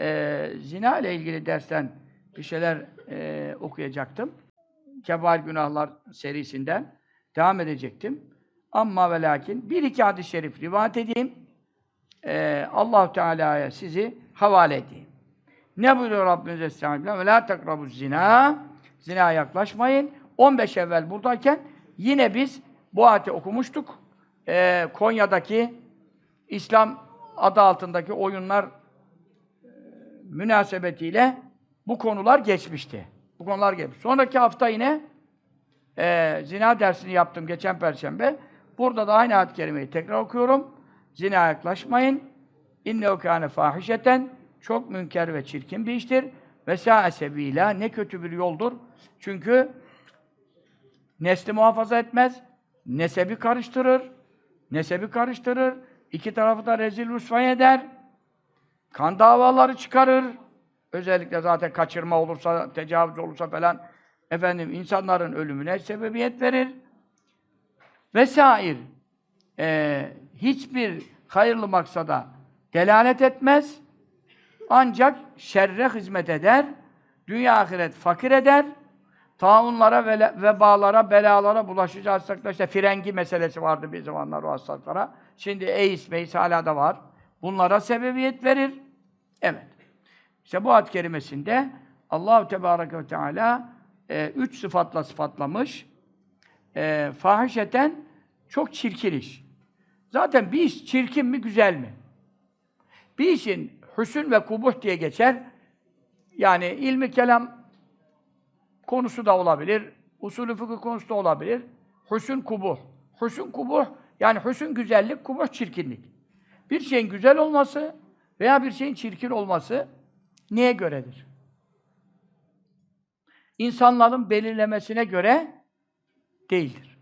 e, zina ile ilgili dersten bir şeyler e, okuyacaktım. Kebair Günahlar serisinden devam edecektim. Ama ve lakin bir iki hadis-i şerif rivayet edeyim. E, allah Teala'ya sizi havale edeyim. Ne buyuruyor Rabbimiz Estağfirullah? Ve la takrabu zina. Zina yaklaşmayın. 15 evvel buradayken yine biz bu ayeti okumuştuk. Ee, Konya'daki İslam adı altındaki oyunlar e, münasebetiyle bu konular geçmişti. Bu konular geçmiş. Sonraki hafta yine e, zina dersini yaptım geçen perşembe. Burada da aynı ayet-i kerimeyi tekrar okuyorum. Zina yaklaşmayın. İnnehu kâne fâhişeten çok münker ve çirkin bir iştir. Ve sâ'e sebîlâ ne kötü bir yoldur. Çünkü nesli muhafaza etmez, nesebi karıştırır, nesebi karıştırır, iki tarafı da rezil rüsvay eder, kan davaları çıkarır, özellikle zaten kaçırma olursa, tecavüz olursa falan, efendim insanların ölümüne sebebiyet verir. Vesair. Ee, hiçbir hayırlı maksada delalet etmez. Ancak şerre hizmet eder, dünya ahiret fakir eder, taunlara, ve vebalara, belalara bulaşıcı hastalıklar, işte frengi meselesi vardı bir zamanlar o hastalıklara. Şimdi AIDS, meis hala da var. Bunlara sebebiyet verir. Evet. İşte bu ad kerimesinde Allahu Tebareke ve Teala e, üç sıfatla sıfatlamış. E, fahişeten çok çirkin iş. Zaten bir iş çirkin mi, güzel mi? Bir işin hüsün ve kubuh diye geçer. Yani ilmi kelam konusu da olabilir, usulü fıkıh konusu da olabilir. Hüsün kubuh. Hüsün kubuh, yani hüsün güzellik, kubuh çirkinlik. Bir şeyin güzel olması veya bir şeyin çirkin olması neye göredir? İnsanların belirlemesine göre değildir.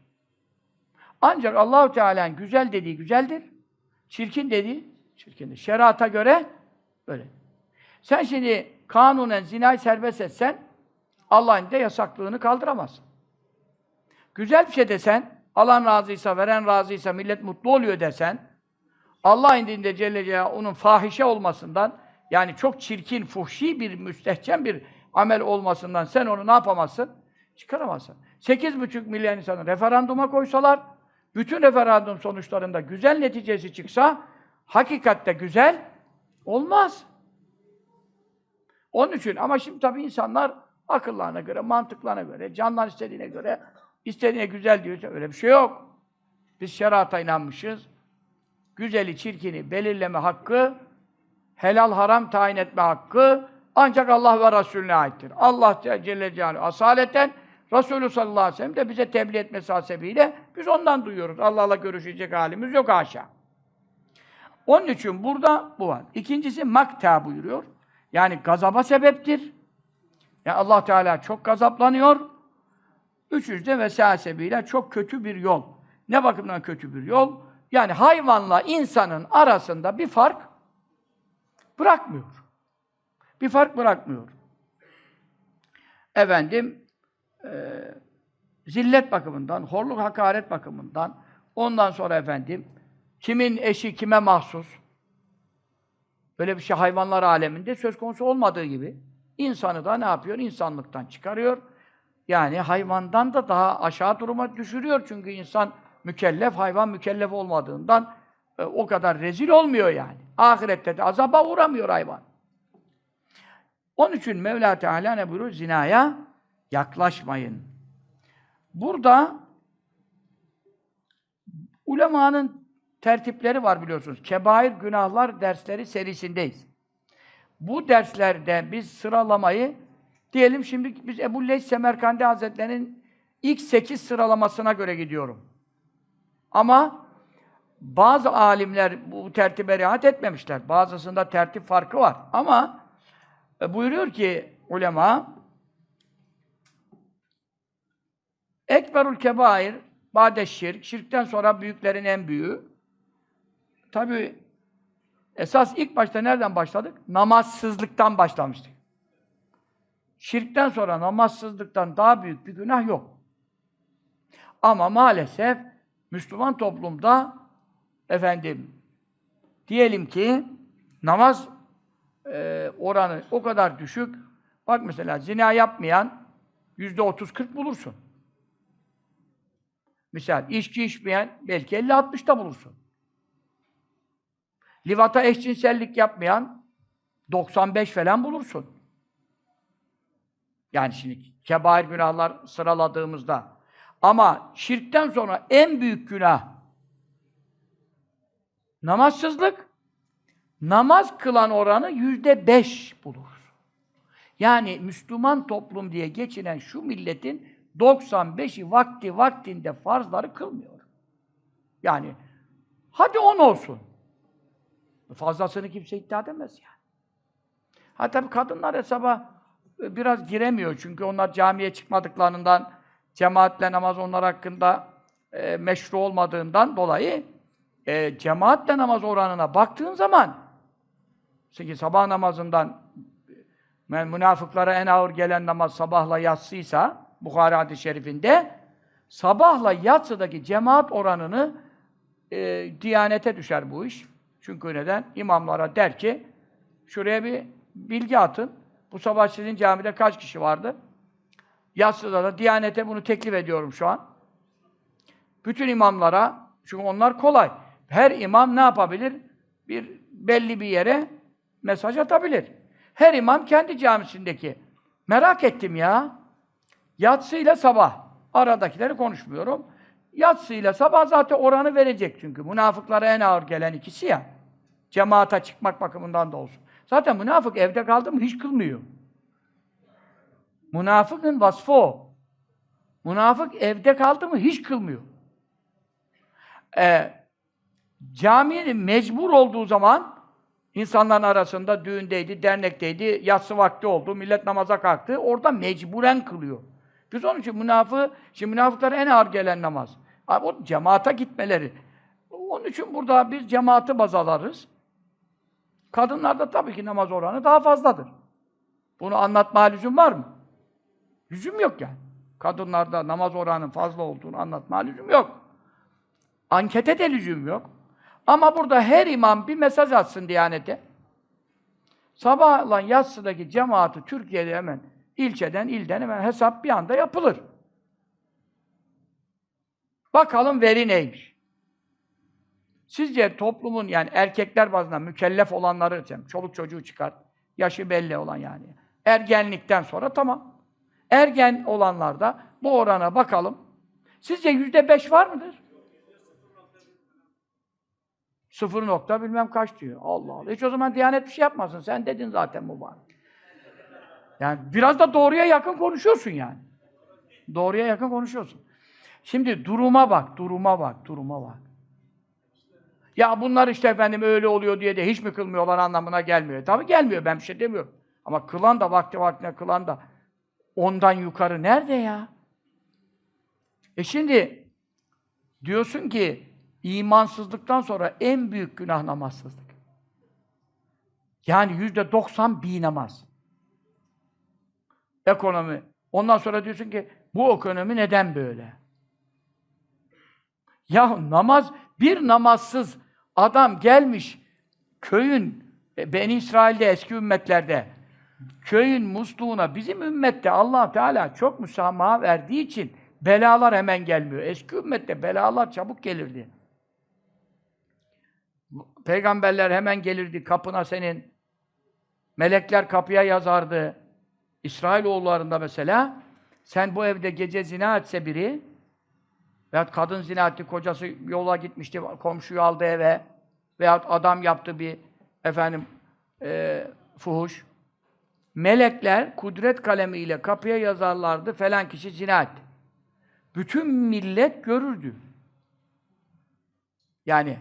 Ancak Allahu Teala'nın güzel dediği güzeldir, çirkin dediği çirkindir. Şerata göre öyle. Sen şimdi kanunen zinayı serbest etsen Allah'ın da yasaklığını kaldıramazsın. Güzel bir şey desen, alan razıysa, veren razıysa, millet mutlu oluyor desen, Allah indinde Celle Celaluhu onun fahişe olmasından, yani çok çirkin, fuhşi bir, müstehcen bir amel olmasından sen onu ne yapamazsın? Çıkaramazsın. 8,5 milyon insanı referanduma koysalar, bütün referandum sonuçlarında güzel neticesi çıksa, hakikatte güzel olmaz. Onun için ama şimdi tabii insanlar akıllarına göre, mantıklarına göre, canlar istediğine göre, istediğine güzel diyorsa öyle bir şey yok. Biz şerata inanmışız. Güzeli, çirkini belirleme hakkı, helal haram tayin etme hakkı ancak Allah ve Resulüne aittir. Allah Celle Celaluhu asaleten Resulü sallallahu aleyhi ve sellem de bize tebliğ etmesi hasebiyle biz ondan duyuyoruz. Allah'la görüşecek halimiz yok haşa. Onun için burada bu var. İkincisi makta buyuruyor. Yani gazaba sebeptir. Yani Allah Teala çok gazaplanıyor. Üçüncü de vesasebiyle çok kötü bir yol. Ne bakımdan kötü bir yol? Yani hayvanla insanın arasında bir fark bırakmıyor. Bir fark bırakmıyor. Efendim, e, zillet bakımından, horluk hakaret bakımından, ondan sonra efendim, kimin eşi kime mahsus, böyle bir şey hayvanlar aleminde söz konusu olmadığı gibi, insanı da ne yapıyor? İnsanlıktan çıkarıyor. Yani hayvandan da daha aşağı duruma düşürüyor. Çünkü insan mükellef, hayvan mükellef olmadığından e, o kadar rezil olmuyor yani. Ahirette de azaba uğramıyor hayvan. Onun için Mevla Teala ne buyuruyor? Zinaya yaklaşmayın. Burada ulemanın tertipleri var biliyorsunuz. Kebair günahlar dersleri serisindeyiz. Bu derslerde biz sıralamayı diyelim şimdi biz Ebu Leys Semerkandi Hazretleri'nin ilk sekiz sıralamasına göre gidiyorum. Ama bazı alimler bu tertibe riayet etmemişler. Bazısında tertip farkı var. Ama e, buyuruyor ki ulema Ekberul kebair bade şirk, şirkten sonra büyüklerin en büyüğü. Tabi esas ilk başta nereden başladık? Namazsızlıktan başlamıştık. Şirkten sonra namazsızlıktan daha büyük bir günah yok. Ama maalesef Müslüman toplumda efendim diyelim ki namaz e, oranı o kadar düşük. Bak mesela zina yapmayan yüzde otuz kırk bulursun. Misal içki içmeyen belki 50-60'da bulursun. Livata eşcinsellik yapmayan 95 falan bulursun. Yani şimdi kebair günahlar sıraladığımızda. Ama şirkten sonra en büyük günah namazsızlık. Namaz kılan oranı yüzde beş bulur. Yani Müslüman toplum diye geçinen şu milletin 95'i vakti vaktinde farzları kılmıyor. Yani hadi 10 olsun. Fazlasını kimse iddia edemez yani. Ha tabii kadınlar hesaba biraz giremiyor çünkü onlar camiye çıkmadıklarından cemaatle namaz onlar hakkında e, meşru olmadığından dolayı e, cemaatle namaz oranına baktığın zaman çünkü sabah namazından e, münafıklara en ağır gelen namaz sabahla yatsıysa Bukhari hadis-i şerifinde sabahla yatsıdaki cemaat oranını e, diyanete düşer bu iş. Çünkü neden? İmamlara der ki şuraya bir bilgi atın. Bu sabah sizin camide kaç kişi vardı? Yatsıda da Diyanete bunu teklif ediyorum şu an. Bütün imamlara, çünkü onlar kolay. Her imam ne yapabilir? Bir belli bir yere mesaj atabilir. Her imam kendi camisindeki. Merak ettim ya. Yatsıyla sabah. Aradakileri konuşmuyorum. Yatsıyla sabah zaten oranı verecek çünkü. Münafıklara en ağır gelen ikisi ya. Cemaata çıkmak bakımından da olsun. Zaten münafık evde kaldı mı hiç kılmıyor. Münafıkın vasfı o. Münafık evde kaldı mı hiç kılmıyor. Ee, caminin mecbur olduğu zaman insanların arasında düğündeydi, dernekteydi, yatsı vakti oldu, millet namaza kalktı. Orada mecburen kılıyor. Biz onun için münafığı, şimdi münafıklara en ağır gelen namaz. Abi, o cemaata gitmeleri. Onun için burada biz cemaati baz alırız. Kadınlarda tabii ki namaz oranı daha fazladır. Bunu anlatma lüzum var mı? Lüzum yok yani. Kadınlarda namaz oranının fazla olduğunu anlatma lüzum yok. Ankete de lüzum yok. Ama burada her imam bir mesaj atsın Diyanet'e. Sabahla yatsıdaki cemaati Türkiye'de hemen ilçeden, ilden hemen hesap bir anda yapılır. Bakalım veri neymiş? Sizce toplumun yani erkekler bazında mükellef olanları, çoluk çocuğu çıkar, yaşı belli olan yani. Ergenlikten sonra tamam. Ergen olanlarda bu orana bakalım. Sizce yüzde beş var mıdır? Sıfır nokta bilmem kaç diyor. Allah Allah. Hiç o zaman Diyanet bir şey yapmasın. Sen dedin zaten bu var. Yani biraz da doğruya yakın konuşuyorsun yani. Doğruya yakın konuşuyorsun. Şimdi duruma bak, duruma bak, duruma bak. Ya bunlar işte efendim öyle oluyor diye de hiç mi kılmıyorlar anlamına gelmiyor. Tabii gelmiyor, ben bir şey demiyorum. Ama kılan da vakti vaktine kılan da ondan yukarı nerede ya? E şimdi diyorsun ki imansızlıktan sonra en büyük günah namazsızlık. Yani yüzde doksan bir namaz. Ekonomi. Ondan sonra diyorsun ki bu ekonomi neden böyle? Ya namaz, bir namazsız adam gelmiş köyün, e, Beni İsrail'de eski ümmetlerde köyün musluğuna bizim ümmette Allah Teala çok müsamaha verdiği için belalar hemen gelmiyor. Eski ümmette belalar çabuk gelirdi. Peygamberler hemen gelirdi kapına senin. Melekler kapıya yazardı. İsrailoğullarında mesela sen bu evde gece zina etse biri veyahut kadın zina etti, kocası yola gitmişti, komşuyu aldı eve veyahut adam yaptı bir efendim e, fuhuş. Melekler kudret kalemiyle kapıya yazarlardı falan kişi zina etti. Bütün millet görürdü. Yani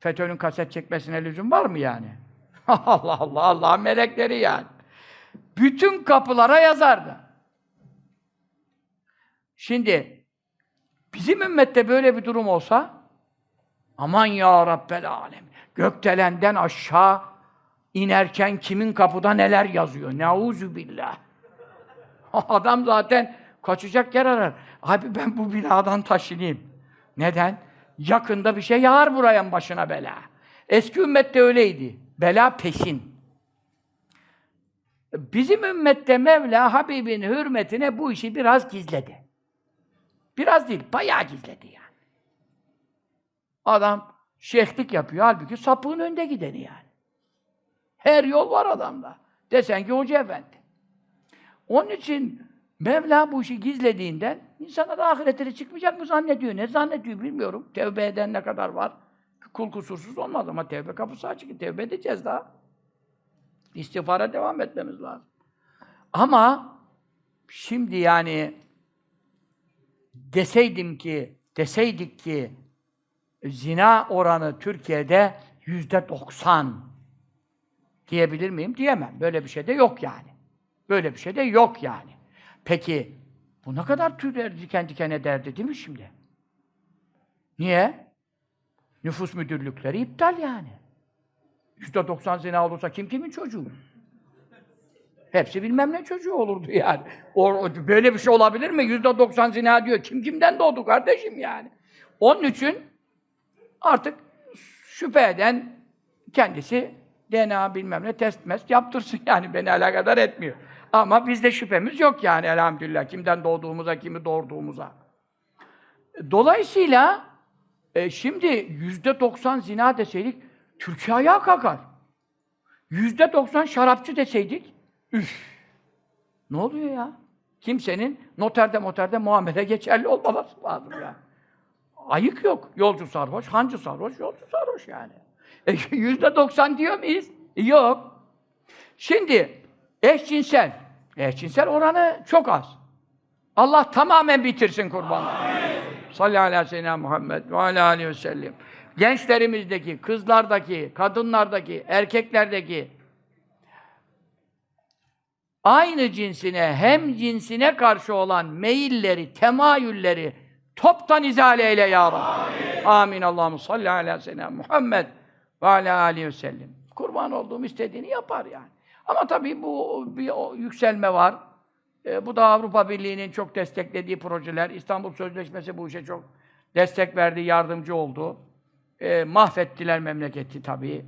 FETÖ'nün kaset çekmesine lüzum var mı yani? Allah Allah Allah melekleri yani. Bütün kapılara yazardı. Şimdi bizim ümmette böyle bir durum olsa aman ya Rabbel alem gökdelenden aşağı inerken kimin kapıda neler yazıyor. Nauzu billah. Adam zaten kaçacak yer arar. Abi ben bu binadan taşınayım. Neden? Yakında bir şey yağar buraya başına bela. Eski ümmette öyleydi. Bela peşin. Bizim ümmette Mevla Habibin hürmetine bu işi biraz gizledi. Biraz değil, bayağı gizledi yani. Adam şeyhlik yapıyor, halbuki sapığın önde gideni yani. Her yol var adamda. Desen ki hoca efendi. Onun için Mevla bu işi gizlediğinden insana da ahiretleri çıkmayacak mı zannediyor? Ne zannediyor bilmiyorum. Tevbe eden ne kadar var? Kul kusursuz olmaz ama tevbe kapısı açık. Tevbe edeceğiz daha. İstiğfara devam etmemiz lazım. Ama şimdi yani deseydim ki, deseydik ki zina oranı Türkiye'de yüzde doksan diyebilir miyim? Diyemem. Böyle bir şey de yok yani. Böyle bir şey de yok yani. Peki bu ne kadar tüyler diken diken ederdi değil mi şimdi? Niye? Nüfus müdürlükleri iptal yani. Yüzde doksan zina olursa kim kimin çocuğu? Hepsi bilmem ne çocuğu olurdu yani. O, böyle bir şey olabilir mi? Yüzde doksan zina diyor. Kim kimden doğdu kardeşim yani? Onun için artık şüphe eden kendisi DNA bilmem ne test mest yaptırsın yani beni alakadar etmiyor. Ama bizde şüphemiz yok yani elhamdülillah. Kimden doğduğumuza, kimi doğurduğumuza. Dolayısıyla e, şimdi yüzde doksan zina deseydik Türkiye ayağa kalkar. Yüzde doksan şarapçı deseydik üf. Ne oluyor ya? Kimsenin noterde moterde muamele geçerli olmaması lazım yani. Ayık yok. Yolcu sarhoş, hancı sarhoş, yolcu sarhoş yani. E, Yüzde doksan diyor muyuz? Yok. Şimdi eşcinsel. Eşcinsel oranı çok az. Allah tamamen bitirsin kurbanlar. Sallallahu aleyhi ve sellem Muhammed ve aleyhi aleyhi ve sellem. Gençlerimizdeki, kızlardaki, kadınlardaki, erkeklerdeki aynı cinsine, hem cinsine karşı olan meyilleri, temayülleri toptan izale eyle ya Rabbi. Amin. Allahu salli ala seyyidina Muhammed ve ala aleyhi ve sellem. Kurban olduğum istediğini yapar yani. Ama tabii bu bir yükselme var. E, bu da Avrupa Birliği'nin çok desteklediği projeler. İstanbul Sözleşmesi bu işe çok destek verdi, yardımcı oldu. E, mahvettiler memleketi tabii.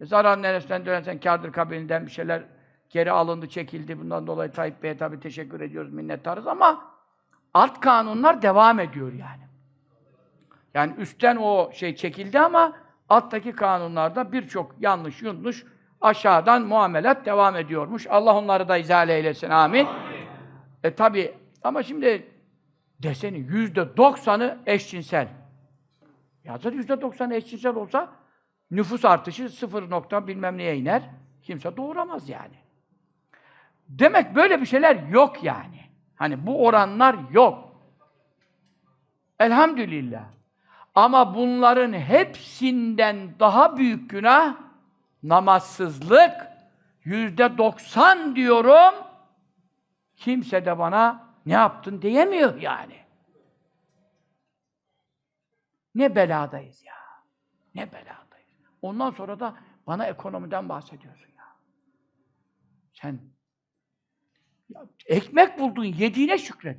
E, zarar neresinden dönersen kârdır kabilinden bir şeyler geri alındı, çekildi. Bundan dolayı Tayyip Bey'e tabii teşekkür ediyoruz, minnettarız ama alt kanunlar devam ediyor yani. Yani üstten o şey çekildi ama alttaki kanunlarda birçok yanlış, yanlış aşağıdan muamelat devam ediyormuş. Allah onları da izale eylesin. Amin. E tabi ama şimdi deseni yüzde doksanı eşcinsel. Ya zaten yüzde doksanı eşcinsel olsa nüfus artışı sıfır nokta bilmem neye iner. Kimse doğuramaz yani. Demek böyle bir şeyler yok yani. Hani bu oranlar yok. Elhamdülillah. Ama bunların hepsinden daha büyük günah namazsızlık. Yüzde doksan diyorum. Kimse de bana ne yaptın diyemiyor yani. Ne beladayız ya. Ne beladayız. Ondan sonra da bana ekonomiden bahsediyorsun ya. Sen ya, ekmek buldun, yediğine şükret.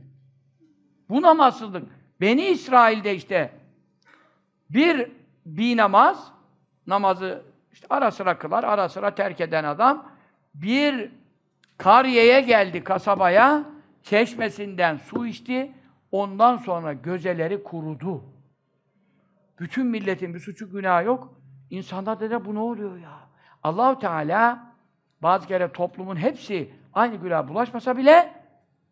Bu namazsızlık. Beni İsrail'de işte bir bir namaz, namazı işte ara sıra kılar, ara sıra terk eden adam bir kariyeye geldi kasabaya, çeşmesinden su içti, ondan sonra gözeleri kurudu. Bütün milletin bir suçu günahı yok. İnsanlar dedi bu ne oluyor ya? Allahu Teala bazı kere toplumun hepsi aynı günah bulaşmasa bile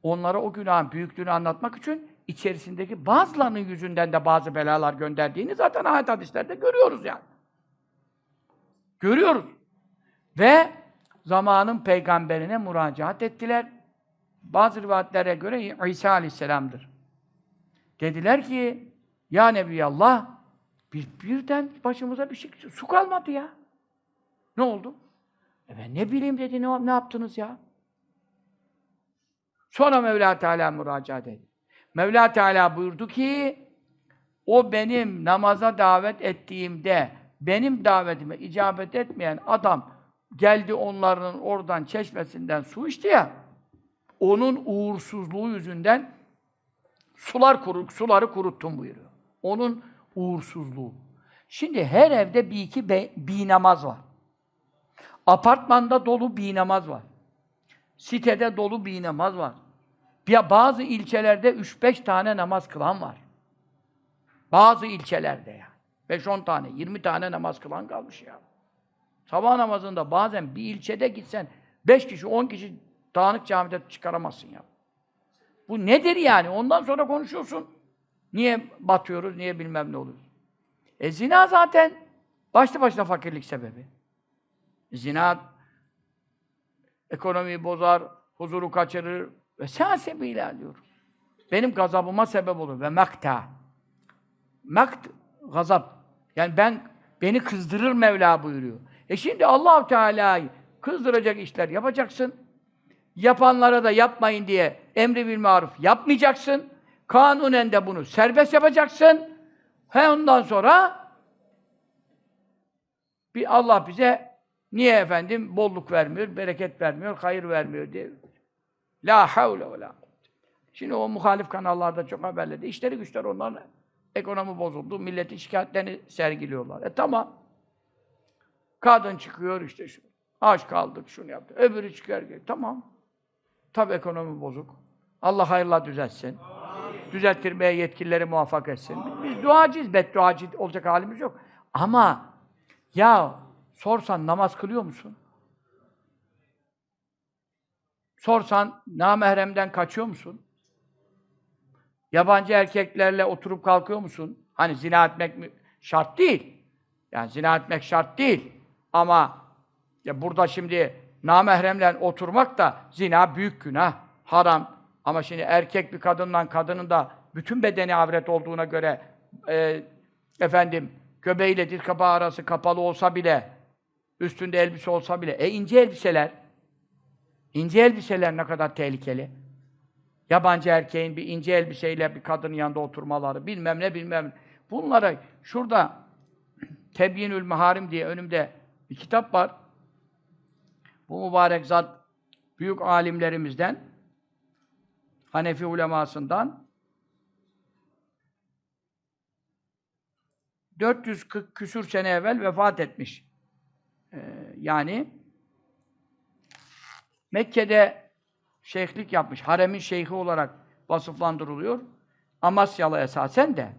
onlara o günahın büyüklüğünü anlatmak için içerisindeki bazılarının yüzünden de bazı belalar gönderdiğini zaten ayet hadislerde görüyoruz yani. Görüyoruz. Ve zamanın peygamberine müracaat ettiler. Bazı rivayetlere göre İsa Aleyhisselam'dır. Dediler ki, Ya Nebiyallah, bir, birden başımıza bir şey, su kalmadı ya. Ne oldu? E ben ne bileyim dedi, ne, ne yaptınız ya? Sonra Mevla Teala müracaat etti. Mevla Teala buyurdu ki, o benim namaza davet ettiğimde, benim davetime icabet etmeyen adam geldi onların oradan çeşmesinden su içti ya, onun uğursuzluğu yüzünden sular kuru, suları kuruttum buyuruyor. Onun uğursuzluğu. Şimdi her evde bir iki be, bir namaz var. Apartmanda dolu bir namaz var. sitede dolu bir namaz var. Ya bazı ilçelerde 3-5 tane namaz kılan var. Bazı ilçelerde yani. 5-10 tane, 20 tane namaz kılan kalmış ya. Sabah namazında bazen bir ilçede gitsen 5 kişi, 10 kişi dağınık camide çıkaramazsın ya. Bu nedir yani? Ondan sonra konuşuyorsun. Niye batıyoruz, niye bilmem ne oluyor. E zina zaten başlı başına fakirlik sebebi. Zina ekonomiyi bozar, huzuru kaçırır ve sebebiyle diyor. Benim gazabıma sebep olur ve makta. Makt gazap. Yani ben beni kızdırır Mevla buyuruyor. E şimdi Allahu Teala'yı kızdıracak işler yapacaksın. Yapanlara da yapmayın diye emri bil maruf yapmayacaksın. Kanunen de bunu serbest yapacaksın. He ondan sonra bir Allah bize niye efendim bolluk vermiyor, bereket vermiyor, hayır vermiyor diye. La havle ve la Şimdi o muhalif kanallarda çok haberledi. İşleri güçler onların ekonomi bozuldu. Milletin şikayetlerini sergiliyorlar. E tamam. Kadın çıkıyor işte şu. Aç kaldık, şunu yaptı. Öbürü çıkar geliyor. Tamam. Tabi ekonomi bozuk. Allah hayırla düzeltsin. Amin. Düzelttirmeye yetkilileri muvaffak etsin. Biz duacıyız, bedduacı olacak halimiz yok. Ama ya sorsan namaz kılıyor musun? Sorsan namahremden kaçıyor musun? Yabancı erkeklerle oturup kalkıyor musun? Hani zina etmek mi? şart değil. Yani zina etmek şart değil. Ama ya burada şimdi namahremle oturmak da zina büyük günah, haram. Ama şimdi erkek bir kadından, kadının da bütün bedeni avret olduğuna göre e, efendim göbeğiyle diz kapağı arası kapalı olsa bile, üstünde elbise olsa bile, e ince elbiseler, ince elbiseler ne kadar tehlikeli. Yabancı erkeğin bir ince elbiseyle bir kadının yanında oturmaları, bilmem ne bilmem ne. Bunlara şurada Tebyinül Meharim diye önümde bir kitap var. Bu mübarek zat büyük alimlerimizden Hanefi ulemasından 440 küsür sene evvel vefat etmiş. Ee, yani Mekke'de şeyhlik yapmış. Haremin şeyhi olarak vasıflandırılıyor. Amasyalı esasen de.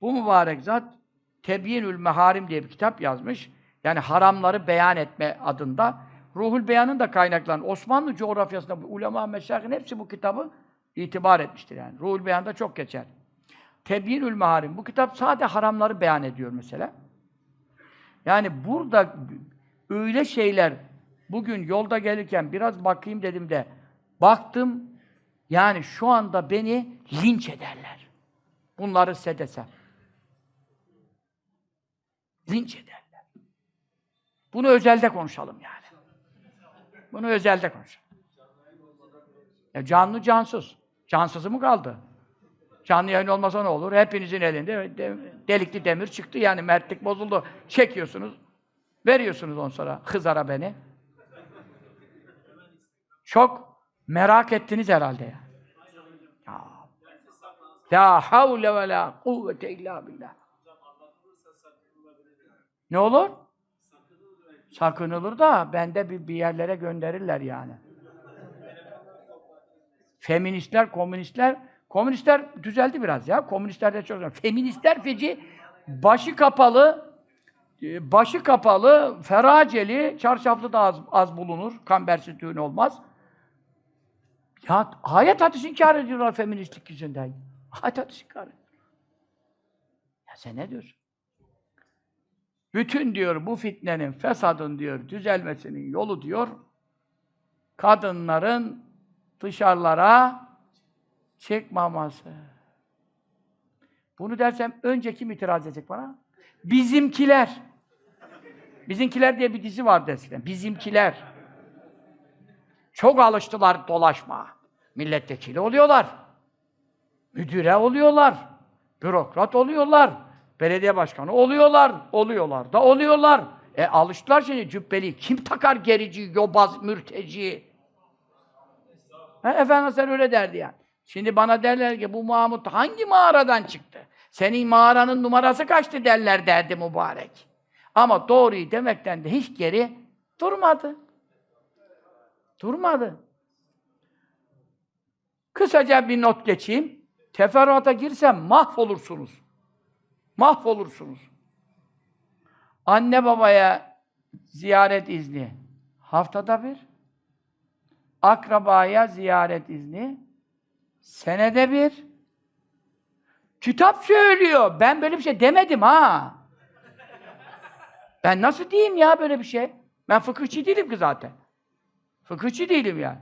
Bu mübarek zat Tebyinül Meharim diye bir kitap yazmış. Yani haramları beyan etme adında. Ruhul Beyan'ın da kaynaklarını Osmanlı coğrafyasında ulema meşayihin hepsi bu kitabı itibar etmiştir yani. Ruhul Beyan'da çok geçer. Tebyinül Meharim. Bu kitap sadece haramları beyan ediyor mesela. Yani burada öyle şeyler bugün yolda gelirken biraz bakayım dedim de baktım yani şu anda beni linç ederler. Bunları sedesem. Linç ederler. Bunu özelde konuşalım yani. Bunu özelde konuşalım. Ya canlı cansız. Cansızı mı kaldı? Canlı yayın olmasa ne olur? Hepinizin elinde delikli demir çıktı yani mertlik bozuldu. Çekiyorsunuz, veriyorsunuz on sonra Hızar'a beni. Çok merak ettiniz herhalde ya. ya. La havle ve la kuvvete illa billah. Ne olur? Sakınılır da bende bir, bir yerlere gönderirler yani. Feministler, komünistler, komünistler düzeldi biraz ya. Komünistler de çok Feministler feci, başı kapalı, e, başı kapalı, feraceli, çarşaflı da az, az bulunur. Kambersiz düğün olmaz. Ya ayet hadis inkar ediyorlar feministlik yüzünden. Ayet hadis inkar. Ya sen ne diyorsun? Bütün diyor bu fitnenin, fesadın diyor, düzelmesinin yolu diyor, kadınların dışarılara çıkmaması. Bunu dersem önce kim itiraz edecek bana? Bizimkiler. Bizimkiler diye bir dizi vardı eskiden. Bizimkiler. Çok alıştılar dolaşma. Milletvekili oluyorlar. Müdüre oluyorlar. Bürokrat oluyorlar. Belediye başkanı oluyorlar. Oluyorlar da oluyorlar. E alıştılar şimdi cübbeli. Kim takar gerici, yobaz, mürteci? E, Efendimiz öyle derdi yani. Şimdi bana derler ki bu Mahmut hangi mağaradan çıktı? Senin mağaranın numarası kaçtı derler derdi mübarek. Ama doğruyu demekten de hiç geri durmadı. Durmadı. Kısaca bir not geçeyim. Teferruata girsem mahvolursunuz. Mahvolursunuz. Anne babaya ziyaret izni haftada bir. Akrabaya ziyaret izni senede bir. Kitap söylüyor. Ben böyle bir şey demedim ha. Ben nasıl diyeyim ya böyle bir şey? Ben fıkıhçı değilim ki zaten. Fıkıhçı değilim yani.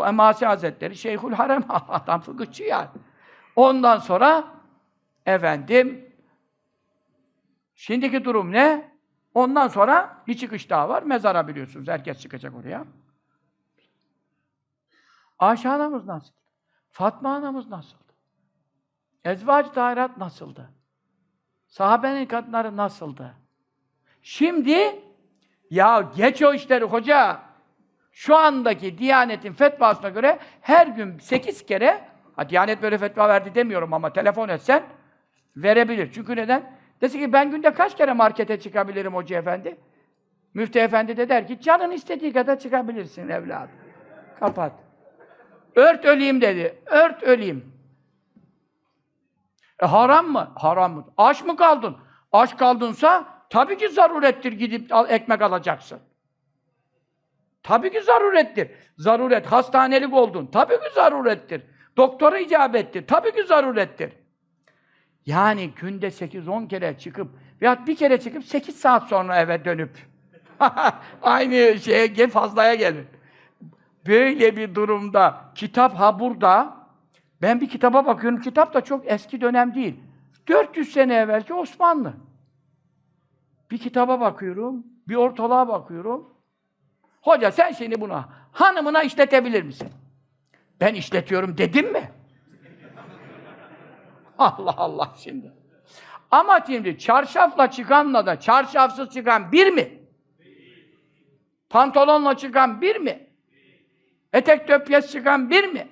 Bu Emasi Hazretleri Şeyhül Harem adam fıkıhçı yani. Ondan sonra efendim şimdiki durum ne? Ondan sonra bir çıkış daha var. Mezara biliyorsunuz. Herkes çıkacak oraya. Ayşe anamız nasıl? Fatma anamız nasıldı? Ezvac Tahirat nasıldı? Sahabenin kadınları nasıldı? Şimdi ya geç o işleri hoca. Şu andaki Diyanet'in fetvasına göre her gün sekiz kere ha Diyanet böyle fetva verdi demiyorum ama telefon etsen verebilir. Çünkü neden? Desin ki ben günde kaç kere markete çıkabilirim hoca efendi? Müftü efendi de der ki canın istediği kadar çıkabilirsin evladım. Kapat. Ört öleyim dedi. Ört öleyim. E haram mı? Haram mı? Aç mı kaldın? Aç kaldınsa tabii ki zarurettir gidip al, ekmek alacaksın. Tabii ki zarurettir. Zaruret. Hastanelik oldun. Tabii ki zarurettir. Doktora icabettir. Tabii ki zarurettir. Yani günde 8-10 kere çıkıp veya bir kere çıkıp 8 saat sonra eve dönüp aynı şeye fazlaya gelir. Böyle bir durumda kitap ha burada ben bir kitaba bakıyorum. Kitap da çok eski dönem değil. 400 sene evvelki Osmanlı. Bir kitaba bakıyorum, bir ortalığa bakıyorum. Hoca sen şimdi bunu hanımına işletebilir misin? Ben işletiyorum dedim mi? Allah Allah şimdi. Ama şimdi çarşafla çıkanla da çarşafsız çıkan bir mi? Pantolonla çıkan bir mi? Etek döpyes çıkan bir mi?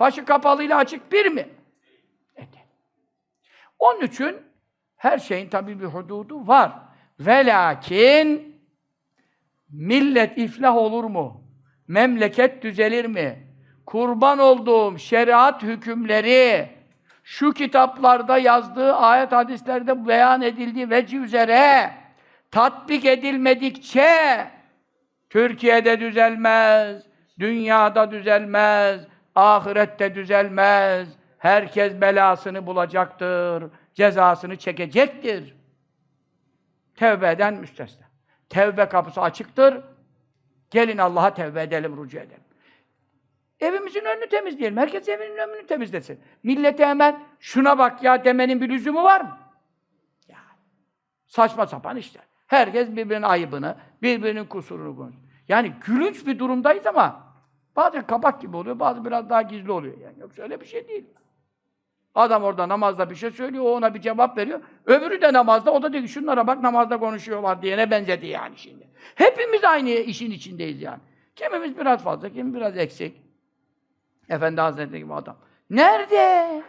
Başı kapalıyla açık bir mi? Evet. Onun için her şeyin tabii bir hududu var. Ve lakin millet iflah olur mu? Memleket düzelir mi? Kurban olduğum şeriat hükümleri şu kitaplarda yazdığı ayet hadislerde beyan edildiği veci üzere tatbik edilmedikçe Türkiye'de düzelmez, dünyada düzelmez, ahirette düzelmez. Herkes belasını bulacaktır, cezasını çekecektir. Tevbe eden müstesna. Tevbe kapısı açıktır. Gelin Allah'a tevbe edelim, rücu edelim. Evimizin önünü temizleyelim. Herkes evinin önünü temizlesin. Millete hemen şuna bak ya demenin bir lüzumu var mı? Ya. Saçma sapan işler. Herkes birbirinin ayıbını, birbirinin kusurunu konuşuyor. Yani gülünç bir durumdayız ama bazen kabak gibi oluyor, bazı biraz daha gizli oluyor. Yani yoksa öyle bir şey değil. Adam orada namazda bir şey söylüyor, o ona bir cevap veriyor. Öbürü de namazda, o da diyor ki şunlara bak namazda konuşuyorlar diyene benzedi yani şimdi. Hepimiz aynı işin içindeyiz yani. Kimimiz biraz fazla, kimi biraz eksik. Efendi Hazretleri gibi adam. Nerede?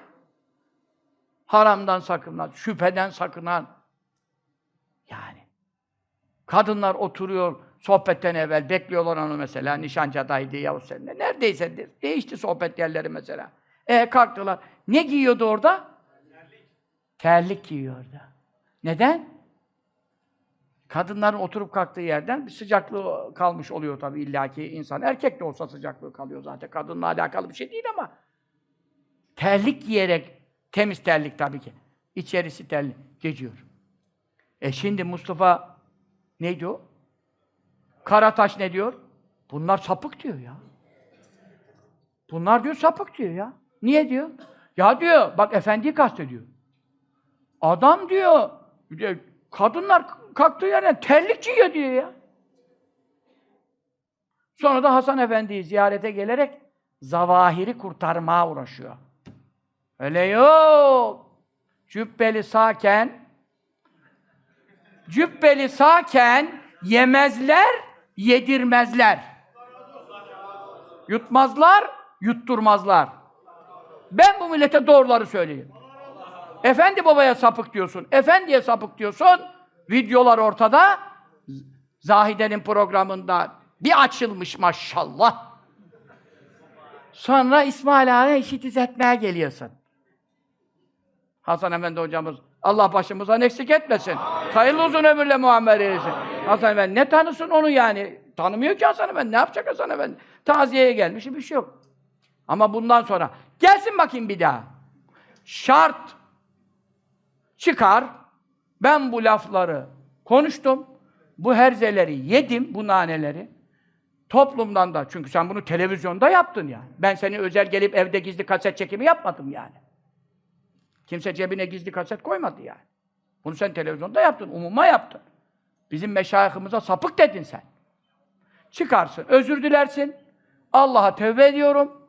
Haramdan sakınan, şüpheden sakınan. Yani. Kadınlar oturuyor sohbetten evvel, bekliyorlar onu mesela, nişancadaydı Yavuz Selim'de. Neredeyse değişti sohbet yerleri mesela. E kalktılar. Ne giyiyordu orada? Terlik. Terlik giyiyordu. Neden? Kadınların oturup kalktığı yerden bir sıcaklığı kalmış oluyor tabii illaki insan. Erkek de olsa sıcaklığı kalıyor zaten. Kadınla alakalı bir şey değil ama. Terlik giyerek, temiz terlik tabii ki. İçerisi terlik, geçiyor. E şimdi Mustafa neydi o? Karataş ne diyor? Bunlar sapık diyor ya. Bunlar diyor sapık diyor ya. Niye diyor? Ya diyor, bak efendiyi kastediyor. Adam diyor, kadınlar kalktığı yerden terlik giyiyor diyor ya. Sonra da Hasan Efendi'yi ziyarete gelerek zavahiri kurtarmaya uğraşıyor. Öyle yok. Cübbeli sağken cübbeli sağken yemezler, yedirmezler. Yutmazlar, yutturmazlar. Ben bu millete doğruları söyleyeyim. Efendi babaya sapık diyorsun, efendiye sapık diyorsun. Videolar ortada. Zahide'nin programında bir açılmış maşallah. Sonra İsmail Ağa'ya işi düzeltmeye geliyorsun. Hasan Efendi hocamız Allah başımızdan eksik etmesin. Hayırlı uzun ömürle muamele eylesin. Hasan Efendi ne tanısın onu yani? Tanımıyor ki Hasan Efendi. Ne yapacak Hasan Efendi? Taziyeye gelmiş bir şey yok. Ama bundan sonra gelsin bakayım bir daha. Şart çıkar. Ben bu lafları konuştum. Bu herzeleri yedim, bu naneleri. Toplumdan da, çünkü sen bunu televizyonda yaptın yani. Ben seni özel gelip evde gizli kaset çekimi yapmadım yani. Kimse cebine gizli kaset koymadı yani. Bunu sen televizyonda yaptın, umuma yaptın. Bizim meşayihimize sapık dedin sen. Çıkarsın, özür dilersin. Allah'a tevbe ediyorum.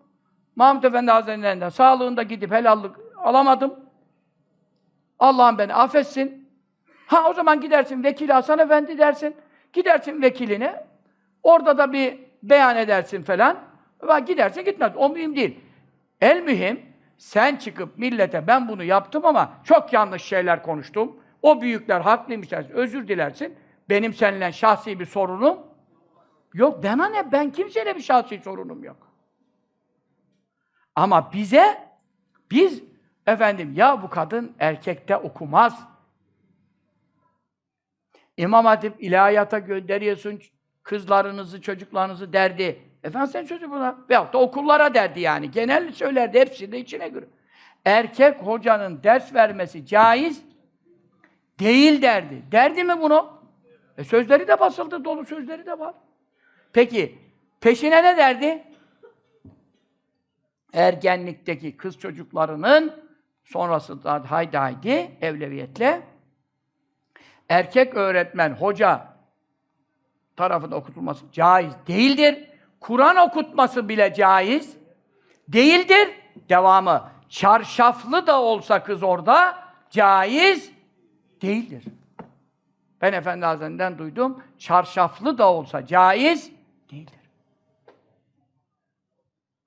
Mahmud Efendi Hazretlerinden sağlığında gidip helallik alamadım. Allah'ım beni affetsin. Ha o zaman gidersin vekili Hasan Efendi dersin. Gidersin vekiline. Orada da bir beyan edersin falan. Ve gidersin gitmez. O mühim değil. El mühim sen çıkıp millete ben bunu yaptım ama çok yanlış şeyler konuştum. O büyükler haklıymış. Özür dilersin. Benim seninle şahsi bir sorunum yok. Bana ne? Ben kimseyle bir şahsi sorunum yok. Ama bize biz efendim ya bu kadın erkekte okumaz. İmam Hatip ilahiyata gönderiyorsun kızlarınızı, çocuklarınızı derdi. Efendim sen çocuğu buna veyahut da okullara derdi yani. Genel söylerdi hepsi de içine göre. Erkek hocanın ders vermesi caiz değil derdi. Derdi mi bunu? E sözleri de basıldı, dolu sözleri de var. Peki, peşine ne derdi? Ergenlikteki kız çocuklarının sonrası da haydi haydi evleviyetle erkek öğretmen, hoca tarafında okutulması caiz değildir. Kur'an okutması bile caiz değildir. Devamı çarşaflı da olsa kız orada caiz değildir. Ben Efendi Hazretlerinden duydum. Çarşaflı da olsa caiz değildir.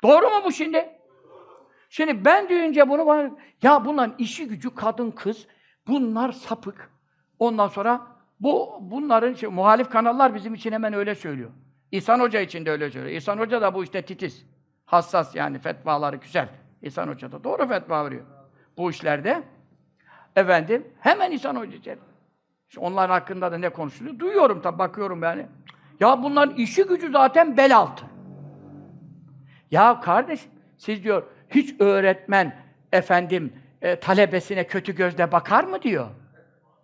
Doğru mu bu şimdi? Şimdi ben duyunca bunu bana, ya bunların işi gücü kadın kız, bunlar sapık. Ondan sonra bu bunların şey, muhalif kanallar bizim için hemen öyle söylüyor. İhsan Hoca için de öyle söylüyor. İhsan Hoca da bu işte titiz. Hassas yani fetvaları güzel. İhsan Hoca da doğru fetva veriyor. Bu işlerde. Efendim hemen İhsan Hoca için. İşte onlar hakkında da ne konuşuluyor? Duyuyorum tabi bakıyorum yani. Ya bunların işi gücü zaten bel altı. Ya kardeş siz diyor hiç öğretmen efendim e, talebesine kötü gözle bakar mı diyor.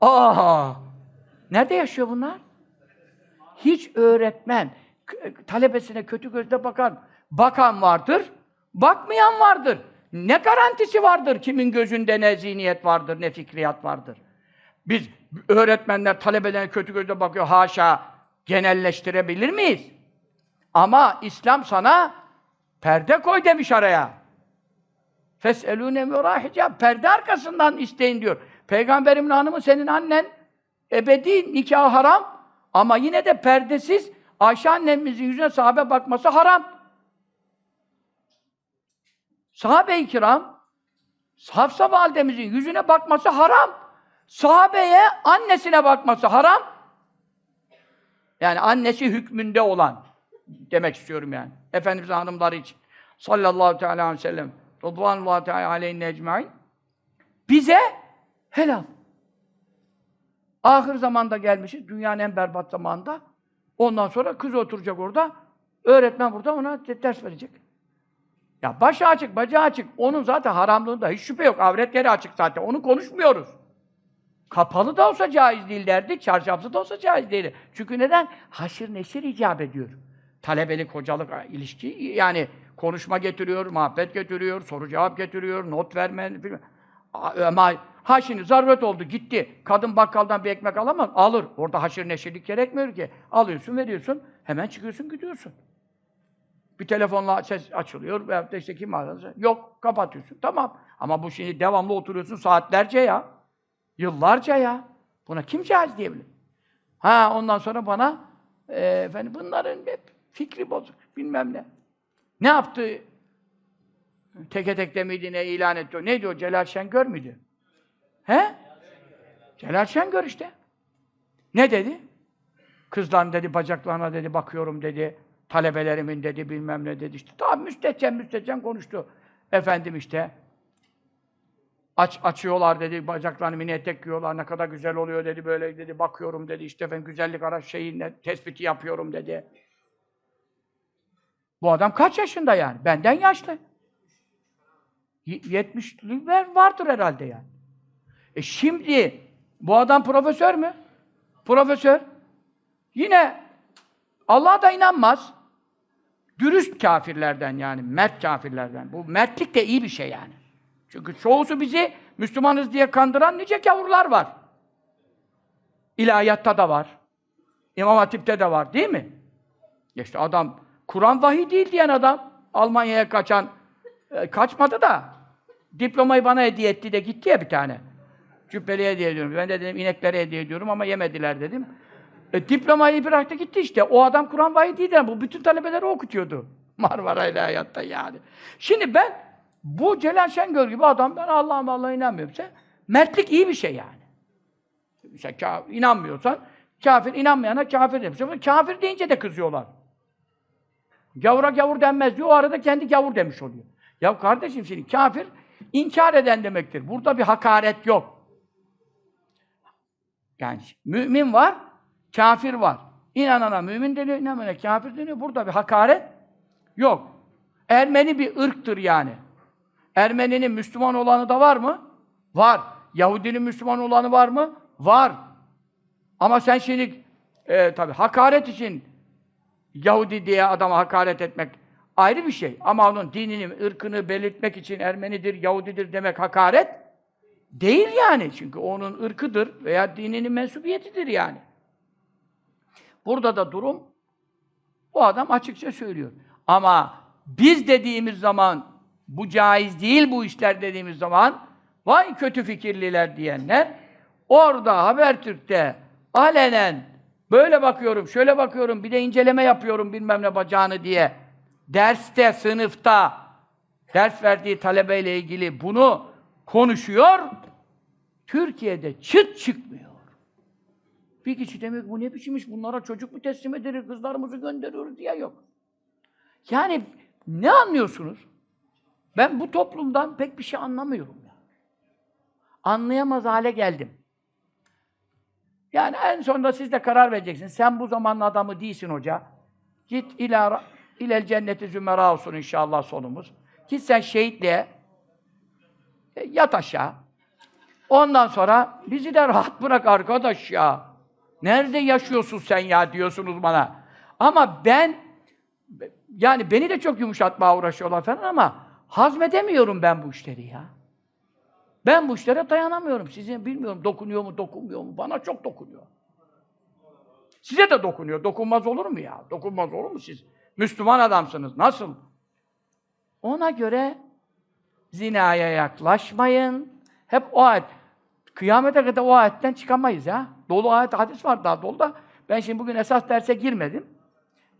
Aa! Nerede yaşıyor bunlar? Hiç öğretmen talebesine kötü gözle bakar. Bakan vardır, bakmayan vardır. Ne garantisi vardır kimin gözünde ne zihniyet vardır, ne fikriyat vardır. Biz öğretmenler talebelerine kötü gözle bakıyor, haşa genelleştirebilir miyiz? Ama İslam sana perde koy demiş araya. Fes'elûne mürâhicâ. Perde arkasından isteyin diyor. Peygamberimin hanımı senin annen ebedi nikah haram ama yine de perdesiz Ayşe annemizin yüzüne sahabe bakması haram. Sahabe-i kiram Hafsa validemizin yüzüne bakması haram. Sahabeye annesine bakması haram. Yani annesi hükmünde olan demek istiyorum yani. Efendimizin hanımları için. Sallallahu teala aleyhi ve sellem. Rıdvanullahi teala aleyhinne ecmaîn. Bize helal. Ahir zamanda gelmişiz, dünyanın en berbat zamanında. Ondan sonra kız oturacak orada, öğretmen burada ona ders verecek. Ya başı açık, bacağı açık. Onun zaten haramlığında hiç şüphe yok. Avretleri açık zaten. Onu konuşmuyoruz. Kapalı da olsa caiz değil derdi, çarşaflı da olsa caiz değil. Çünkü neden? Haşır neşir icap ediyor. Talebelik, hocalık ilişki yani konuşma getiriyor, muhabbet getiriyor, soru cevap getiriyor, not verme. Ama ha şimdi zaruret oldu, gitti. Kadın bakkaldan bir ekmek alamaz, alır. Orada haşır neşirlik gerekmiyor ki. Alıyorsun, veriyorsun, hemen çıkıyorsun, gidiyorsun. Bir telefonla ses açılıyor veyahut da işte kim ararsa. Yok, kapatıyorsun. Tamam. Ama bu şimdi devamlı oturuyorsun saatlerce ya. Yıllarca ya. Buna kim caiz diyebilir? Ha ondan sonra bana e, efendim bunların hep fikri bozuk, bilmem ne. Ne yaptı? Teke tek demiydi, ne ilan etti. Neydi o? Celal Şengör müydü? He? Celal Şengör işte. Ne dedi? Kızların dedi, bacaklarına dedi, bakıyorum dedi. talebelerimin dedi, bilmem ne dedi işte. Tabi müstehcen müstehcen konuştu. Efendim işte, aç açıyorlar dedi, bacaklarını mini etek giyiyorlar, ne kadar güzel oluyor dedi, böyle dedi, bakıyorum dedi, işte ben güzellik araç şeyine tespiti yapıyorum dedi. Bu adam kaç yaşında yani? Benden yaşlı. 70'ler vardır herhalde yani. E şimdi bu adam profesör mü? Profesör. Yine Allah'a da inanmaz. Dürüst kafirlerden yani, mert kafirlerden. Bu mertlik de iyi bir şey yani. Çünkü çoğusu bizi Müslümanız diye kandıran nice gavurlar var. İlahiyatta da var. İmam Hatip'te de var değil mi? İşte adam, Kur'an vahiy değil diyen adam, Almanya'ya kaçan, e, kaçmadı da, diplomayı bana hediye etti de gitti ya bir tane. Cübbeli hediye ediyorum. Ben de dedim ineklere hediye ediyorum ama yemediler dedim. E, diplomayı bıraktı gitti işte. O adam Kur'an vahiy değil de bu bütün talebeleri okutuyordu. Marmara İlahiyat'ta yani. Şimdi ben bu Celal Şengör gibi adam ben Allah'a Allah'a inanmıyorum. Sen, mertlik iyi bir şey yani. Sen ka- inanmıyorsan kafir, inanmayana kafir demiş. Kafir deyince de kızıyorlar. Gavura gavur denmez diyor. O arada kendi gavur demiş oluyor. Ya kardeşim şimdi kafir inkar eden demektir. Burada bir hakaret yok. Yani mümin var, kafir var. İnanana mümin deniyor, inanmayana kafir deniyor. Burada bir hakaret yok. Ermeni bir ırktır yani. Ermeninin Müslüman olanı da var mı? Var. Yahudinin Müslüman olanı var mı? Var. Ama sen şimdi e, tabii hakaret için Yahudi diye adama hakaret etmek ayrı bir şey. Ama onun dinini, ırkını belirtmek için Ermenidir, Yahudidir demek hakaret değil yani. Çünkü onun ırkıdır veya dininin mensubiyetidir yani. Burada da durum o adam açıkça söylüyor. Ama biz dediğimiz zaman bu caiz değil bu işler dediğimiz zaman vay kötü fikirliler diyenler orada Habertürk'te alenen böyle bakıyorum, şöyle bakıyorum, bir de inceleme yapıyorum bilmem ne bacağını diye derste, sınıfta ders verdiği talebeyle ilgili bunu konuşuyor. Türkiye'de çıt çıkmıyor. Bir kişi demek bu ne biçim iş? Bunlara çocuk mu teslim ederiz, kızlarımızı gönderiyoruz diye yok. Yani ne anlıyorsunuz? Ben bu toplumdan pek bir şey anlamıyorum ya. Anlayamaz hale geldim. Yani en sonunda siz de karar vereceksiniz. Sen bu zamanın adamı değilsin hoca. Git ila ilel cenneti zümera olsun inşallah sonumuz. Git sen şehitliğe e, yat aşağı. Ondan sonra bizi de rahat bırak arkadaş ya. Nerede yaşıyorsun sen ya diyorsunuz bana. Ama ben yani beni de çok yumuşatmaya uğraşıyorlar falan ama hazmedemiyorum ben bu işleri ya. Ben bu işlere dayanamıyorum. Sizin bilmiyorum dokunuyor mu, dokunmuyor mu? Bana çok dokunuyor. Size de dokunuyor. Dokunmaz olur mu ya? Dokunmaz olur mu siz? Müslüman adamsınız. Nasıl? Ona göre zinaya yaklaşmayın. Hep o ayet. Kıyamete kadar o ayetten çıkamayız ya. Dolu ayet, hadis var daha dolu da. Ben şimdi bugün esas derse girmedim.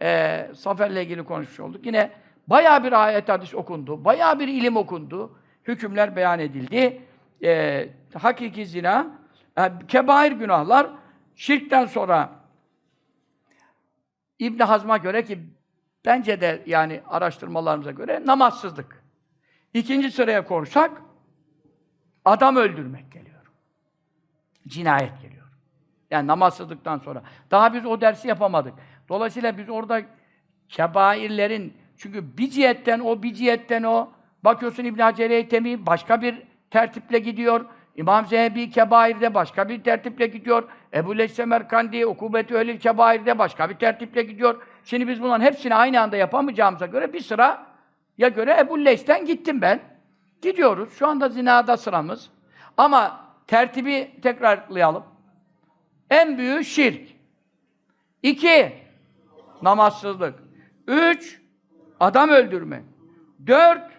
Ee, Safer'le ilgili konuşmuş olduk. Yine bayağı bir ayet, hadis okundu. Bayağı bir ilim okundu. Hükümler beyan edildi. Ee, hakiki zina, e, kebair günahlar, şirkten sonra İbn Hazm'a göre ki bence de yani araştırmalarımıza göre namazsızlık. İkinci sıraya korsak adam öldürmek geliyor. Cinayet geliyor. Yani namazsızlıktan sonra. Daha biz o dersi yapamadık. Dolayısıyla biz orada kebairlerin çünkü bir cihetten o, bir cihetten o bakıyorsun İbn Hacer Eytemi başka bir tertiple gidiyor. İmam Zehebi Kebair'de başka bir tertiple gidiyor. Ebu Leys Semerkandi Ukubet-i Ölil Kebair'de başka bir tertiple gidiyor. Şimdi biz bunların hepsini aynı anda yapamayacağımıza göre bir sıra ya göre Ebu Leys'ten gittim ben. Gidiyoruz. Şu anda zinada sıramız. Ama tertibi tekrarlayalım. En büyüğü şirk. İki, namazsızlık. Üç, adam öldürme. Dört,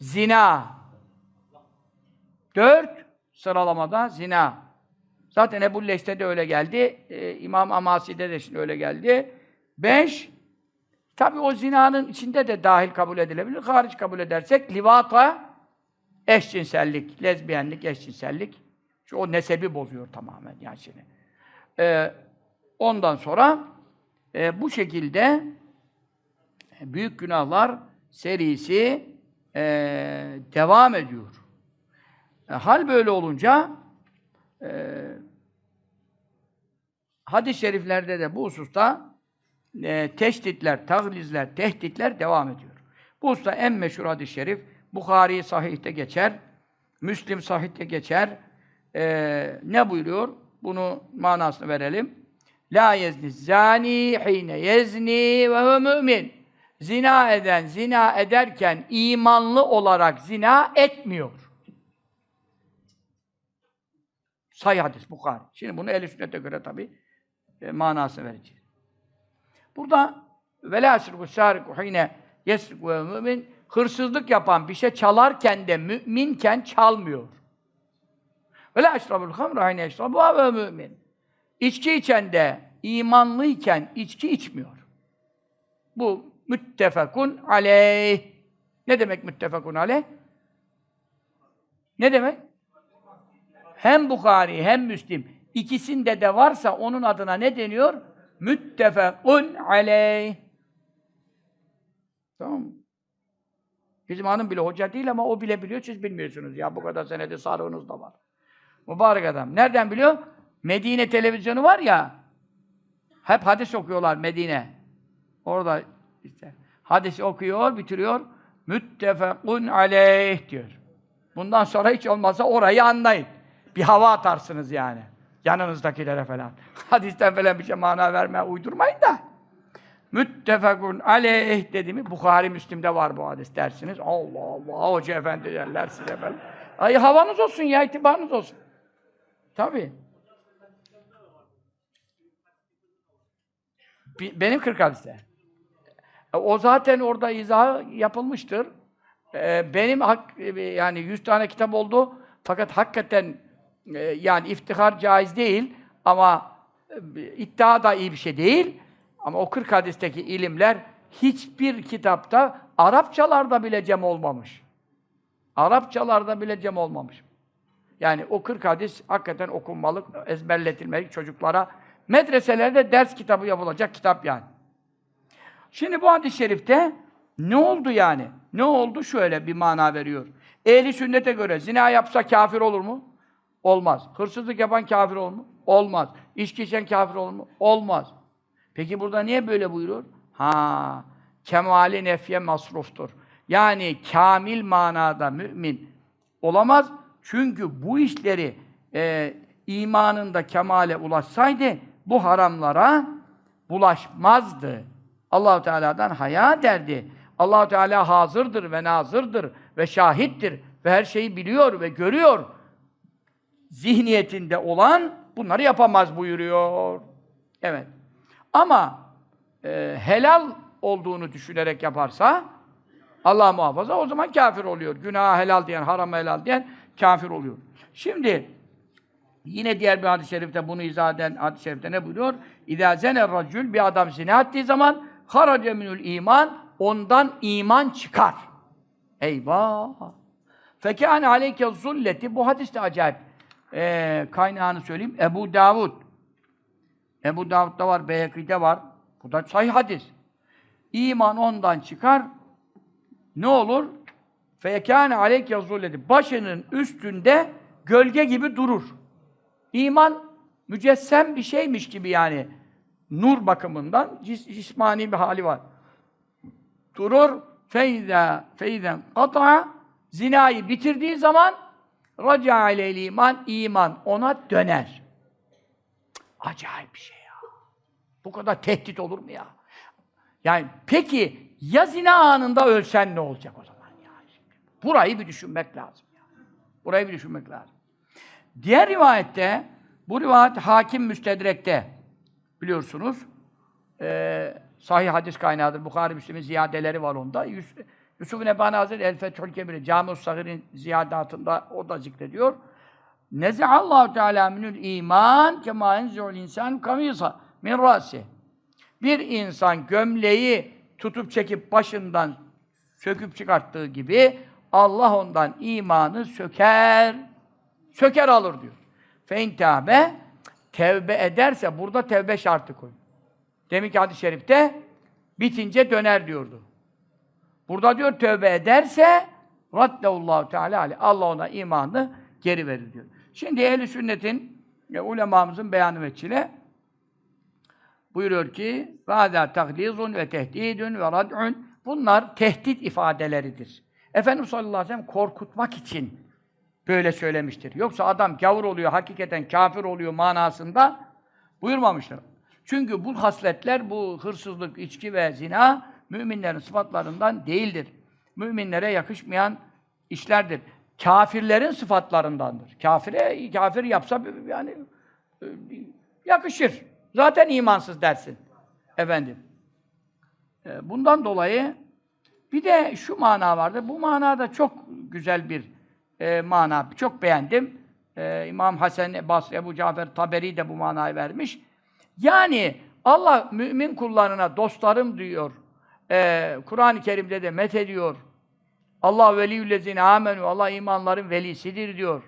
zina. Dört, sıralamada zina. Zaten Ebu Leş'te de öyle geldi. Ee, İmam Amasi'de de şimdi öyle geldi. Beş, tabi o zinanın içinde de dahil kabul edilebilir. Hariç kabul edersek livata, eşcinsellik, lezbiyenlik, eşcinsellik. Şu o nesebi bozuyor tamamen yani şimdi. Ee, ondan sonra e, bu şekilde büyük günahlar serisi e, devam ediyor. E, hal böyle olunca e, hadis-i şeriflerde de bu hususta e, teşditler, taglizler, tehditler devam ediyor. Bu hususta en meşhur hadis-i şerif Bukhari sahihte geçer, Müslim sahihte geçer. E, ne buyuruyor? Bunu manasını verelim. La yezni zani hine yezni ve mümin. Zina eden, zina ederken imanlı olarak zina etmiyor. Sahih hadis Bukhari. Şimdi bunu ehl sünnete göre tabi e, manasını vereceğiz. Burada vela yasriku sariku hine yesriku ve hırsızlık yapan bir şey çalarken de müminken çalmıyor. Vela eşrabul hamra hine eşrabu ve mümin. İçki içen de imanlıyken içki içmiyor. Bu müttefekun aleyh. Ne demek müttefekun aleyh? Ne demek? Hem Bukhari hem Müslim ikisinde de varsa onun adına ne deniyor? Müttefekun aleyh. Tamam? Bizim hanım bile hoca değil ama o bile biliyor, siz bilmiyorsunuz. Ya bu kadar senede sarığınız da var. Mübarek adam. Nereden biliyor? Medine televizyonu var ya, hep hadis okuyorlar Medine. Orada işte hadis okuyor, bitiriyor. Müttefekun aleyh diyor. Bundan sonra hiç olmazsa orayı anlayın. Bir hava atarsınız yani. Yanınızdakilere falan. Hadisten falan bir şey mana vermeye uydurmayın da. Müttefekun aleyh dedi mi? Bukhari Müslim'de var bu hadis dersiniz. Allah Allah, hoca efendi derler size falan. Ay havanız olsun ya, itibarınız olsun. Tabii. Benim 40 hadiste. E, o zaten orada izah yapılmıştır. E, benim hak, e, yani 100 tane kitap oldu. Fakat hakikaten yani iftihar caiz değil ama iddia da iyi bir şey değil. Ama o 40 hadisteki ilimler hiçbir kitapta Arapçalarda bile cem olmamış. Arapçalarda bile cem olmamış. Yani o 40 hadis hakikaten okunmalı, ezberletilmeli çocuklara. Medreselerde ders kitabı yapılacak kitap yani. Şimdi bu hadis-i şerifte ne oldu yani? Ne oldu? Şöyle bir mana veriyor. Ehli sünnete göre zina yapsa kafir olur mu? Olmaz. Hırsızlık yapan kafir olur mu? Olmaz. İçki içen kafir olur mu? Olmaz. Peki burada niye böyle buyuruyor? Ha, kemali nefye masruftur. Yani kamil manada mümin olamaz. Çünkü bu işleri e, imanında kemale ulaşsaydı bu haramlara bulaşmazdı. Allahu Teala'dan haya derdi. Allahu Teala hazırdır ve nazırdır ve şahittir ve her şeyi biliyor ve görüyor. Zihniyetinde olan bunları yapamaz buyuruyor. Evet. Ama e, helal olduğunu düşünerek yaparsa Allah muhafaza o zaman kafir oluyor. Günah helal diyen, haram helal diyen kafir oluyor. Şimdi yine diğer bir hadis-i şerifte bunu izah eden hadis-i şerifte ne buyuruyor? İzâ zener racül bir adam zina ettiği zaman harace minül iman ondan iman çıkar. Eyvah! Fekâne aleyke zulleti bu hadis de acayip. Ee, kaynağını söyleyeyim. Ebu Davud. Ebu Davud'da var, Beyhekî'de var. Bu da sahih hadis. İman ondan çıkar. Ne olur? Fekâne aleyke zulleti. Başının üstünde gölge gibi durur. İman mücessem bir şeymiş gibi yani. Nur bakımından cis cismani bir hali var. Durur. Feyza feyzen kata zinayı bitirdiği zaman raca aleyhil iman iman ona döner. Acayip bir şey ya. Bu kadar tehdit olur mu ya? Yani peki ya zina anında ölsen ne olacak o zaman ya? Burayı bir düşünmek lazım. Ya. Burayı bir düşünmek lazım. Diğer rivayette, bu rivayet hakim müstedrekte biliyorsunuz. E, sahih hadis kaynağıdır. Bukhari Müslim'in ziyadeleri var onda. Yus Yusuf Nebani Hazretleri El Fethül Kebir'i Cami-ül Sagir'in ziyadatında o da zikrediyor. Nezeallahu Teala minül iman kema enzi'ul insan kamisa min rasi. Bir insan gömleği tutup çekip başından söküp çıkarttığı gibi Allah ondan imanı söker, söker alır diyor. Fein tevbe tevbe ederse burada tevbe şartı koy. Demek ki hadis-i şerifte bitince döner diyordu. Burada diyor tövbe ederse raddeullahu teala aleyh. Allah ona imanını geri verir diyor. Şimdi ehl sünnetin e, ulemamızın beyanı veçile buyuruyor ki vâzâ tahlizun ve tehdidun ve rad'un bunlar tehdit ifadeleridir. Efendimiz sallallahu aleyhi ve sellem korkutmak için böyle söylemiştir. Yoksa adam gavur oluyor, hakikaten kafir oluyor manasında buyurmamıştır. Çünkü bu hasletler, bu hırsızlık, içki ve zina müminlerin sıfatlarından değildir. Müminlere yakışmayan işlerdir. Kafirlerin sıfatlarındandır. Kafire, kafir yapsa yani e, yakışır. Zaten imansız dersin. Efendim. E, Bundan dolayı bir de şu mana vardı. Bu manada çok güzel bir e, mana. Çok beğendim. E, İmam Hasan Basri, Ebu Cafer Taberi de bu manayı vermiş. Yani Allah mümin kullarına dostlarım diyor. E, Kur'an-ı Kerim'de de met ediyor. Allah veliyüllezine amenu. Allah imanların velisidir diyor.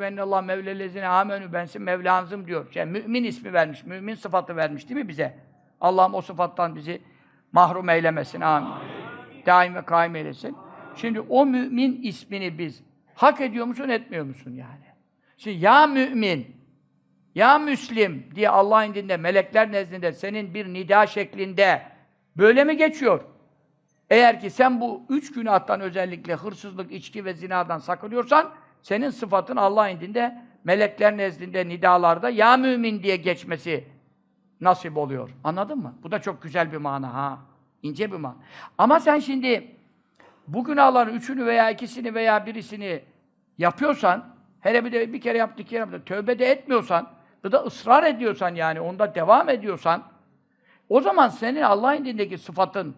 Benne Allah mevlellezine amenu. Bensin Mevlanızım diyor. Yani mümin ismi vermiş. Mümin sıfatı vermiş değil mi bize? Allah'ım o sıfattan bizi mahrum eylemesin. Amin. Daim ve kaim eylesin. Şimdi o mümin ismini biz hak ediyor musun, etmiyor musun yani? Şimdi ya mümin, ya Müslim diye Allah'ın indinde, melekler nezdinde senin bir nida şeklinde böyle mi geçiyor? Eğer ki sen bu üç günahtan özellikle hırsızlık, içki ve zinadan sakınıyorsan senin sıfatın Allah'ın indinde, melekler nezdinde, nidalarda ya mümin diye geçmesi nasip oluyor. Anladın mı? Bu da çok güzel bir mana ha. İnce bir mana. Ama sen şimdi bu günahların üçünü veya ikisini veya birisini yapıyorsan, hele bir de bir kere yaptık, iki kere yaptık, tövbe de etmiyorsan, bu da ısrar ediyorsan yani, onda devam ediyorsan, o zaman senin Allah'ın indindeki sıfatın,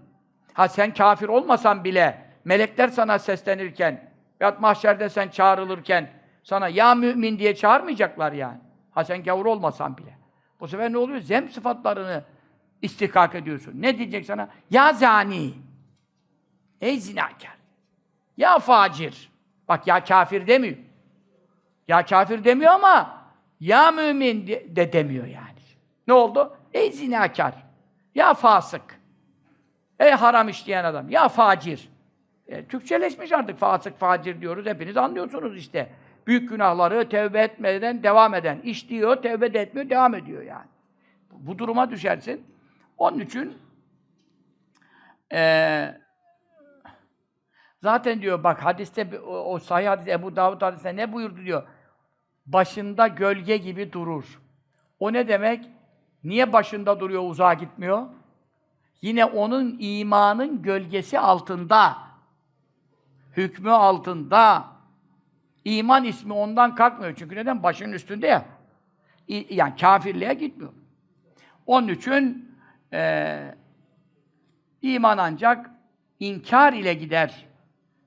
ha sen kafir olmasan bile, melekler sana seslenirken, ya mahşerde sen çağrılırken, sana ya mümin diye çağırmayacaklar yani. Ha sen gavur olmasan bile. Bu sefer ne oluyor? Zem sıfatlarını istihkak ediyorsun. Ne diyecek sana? Ya zani. Ey zinakar. Ya facir. Bak ya kafir demiyor. Ya kafir demiyor ama ya mümin de demiyor yani. Ne oldu? Ey zinakar. Ya fasık. Ey haram işleyen adam. Ya facir. E, Türkçeleşmiş artık fasık, facir diyoruz. Hepiniz anlıyorsunuz işte. Büyük günahları tevbe etmeden devam eden. İşliyor, tevbe de etmiyor, devam ediyor yani. Bu duruma düşersin. Onun için eee Zaten diyor bak hadiste o, o sahih hadis Ebu Davud hadisinde ne buyurdu diyor. Başında gölge gibi durur. O ne demek? Niye başında duruyor, uzağa gitmiyor? Yine onun imanın gölgesi altında. Hükmü altında. İman ismi ondan kalkmıyor. Çünkü neden? Başının üstünde ya. Yani kafirliğe gitmiyor. Onun için eee iman ancak inkar ile gider.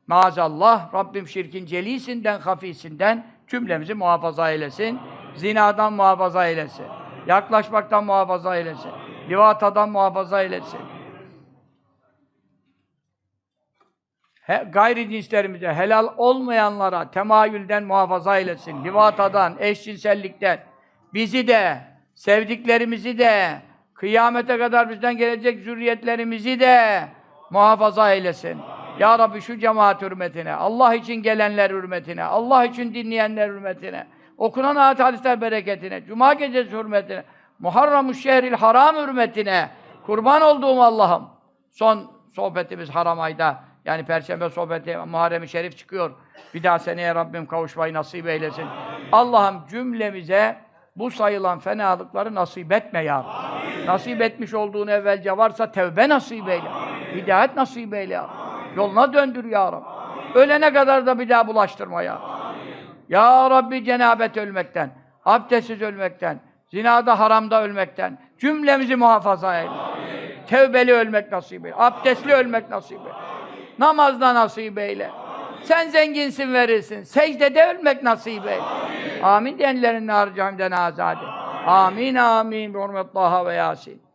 Maazallah Rabbim şirkin celisinden, hafisinden cümlemizi muhafaza eylesin. Zinadan muhafaza eylesin. Yaklaşmaktan muhafaza eylesin. Livatadan muhafaza eylesin. He, gayri cinslerimize, helal olmayanlara temayülden muhafaza eylesin. Livatadan, eşcinsellikten. Bizi de, sevdiklerimizi de, kıyamete kadar bizden gelecek zürriyetlerimizi de muhafaza eylesin. Ya Rabbi şu cemaat hürmetine, Allah için gelenler hürmetine, Allah için dinleyenler hürmetine, okunan ayet hadisler bereketine, Cuma gecesi hürmetine, Muharram-ı Şehril Haram hürmetine, kurban olduğum Allah'ım. Son sohbetimiz haram ayda, yani Perşembe sohbeti Muharrem-i Şerif çıkıyor. Bir daha seneye Rabbim kavuşmayı nasip eylesin. Allah'ım cümlemize bu sayılan fenalıkları nasip etme ya Rabbi. Nasip etmiş olduğun evvelce varsa tevbe nasip eyle. Hidayet nasip eyle ya Rabbi. Yoluna döndür ya Rabbi. Ölene kadar da bir daha bulaştırma ya Rabbi. Ya Rabbi cenabet ölmekten, abdestsiz ölmekten, zinada haramda ölmekten cümlemizi muhafaza eyle. Tevbeli ölmek nasip eyle. Abdestli ölmek nasip eyle. Namazda nasip eyle. Sen zenginsin verirsin. Secdede ölmek nasip eyle. Amin diyenlerin nar cehennемden azade. Amin amin. Bi hurmet ve Yasin.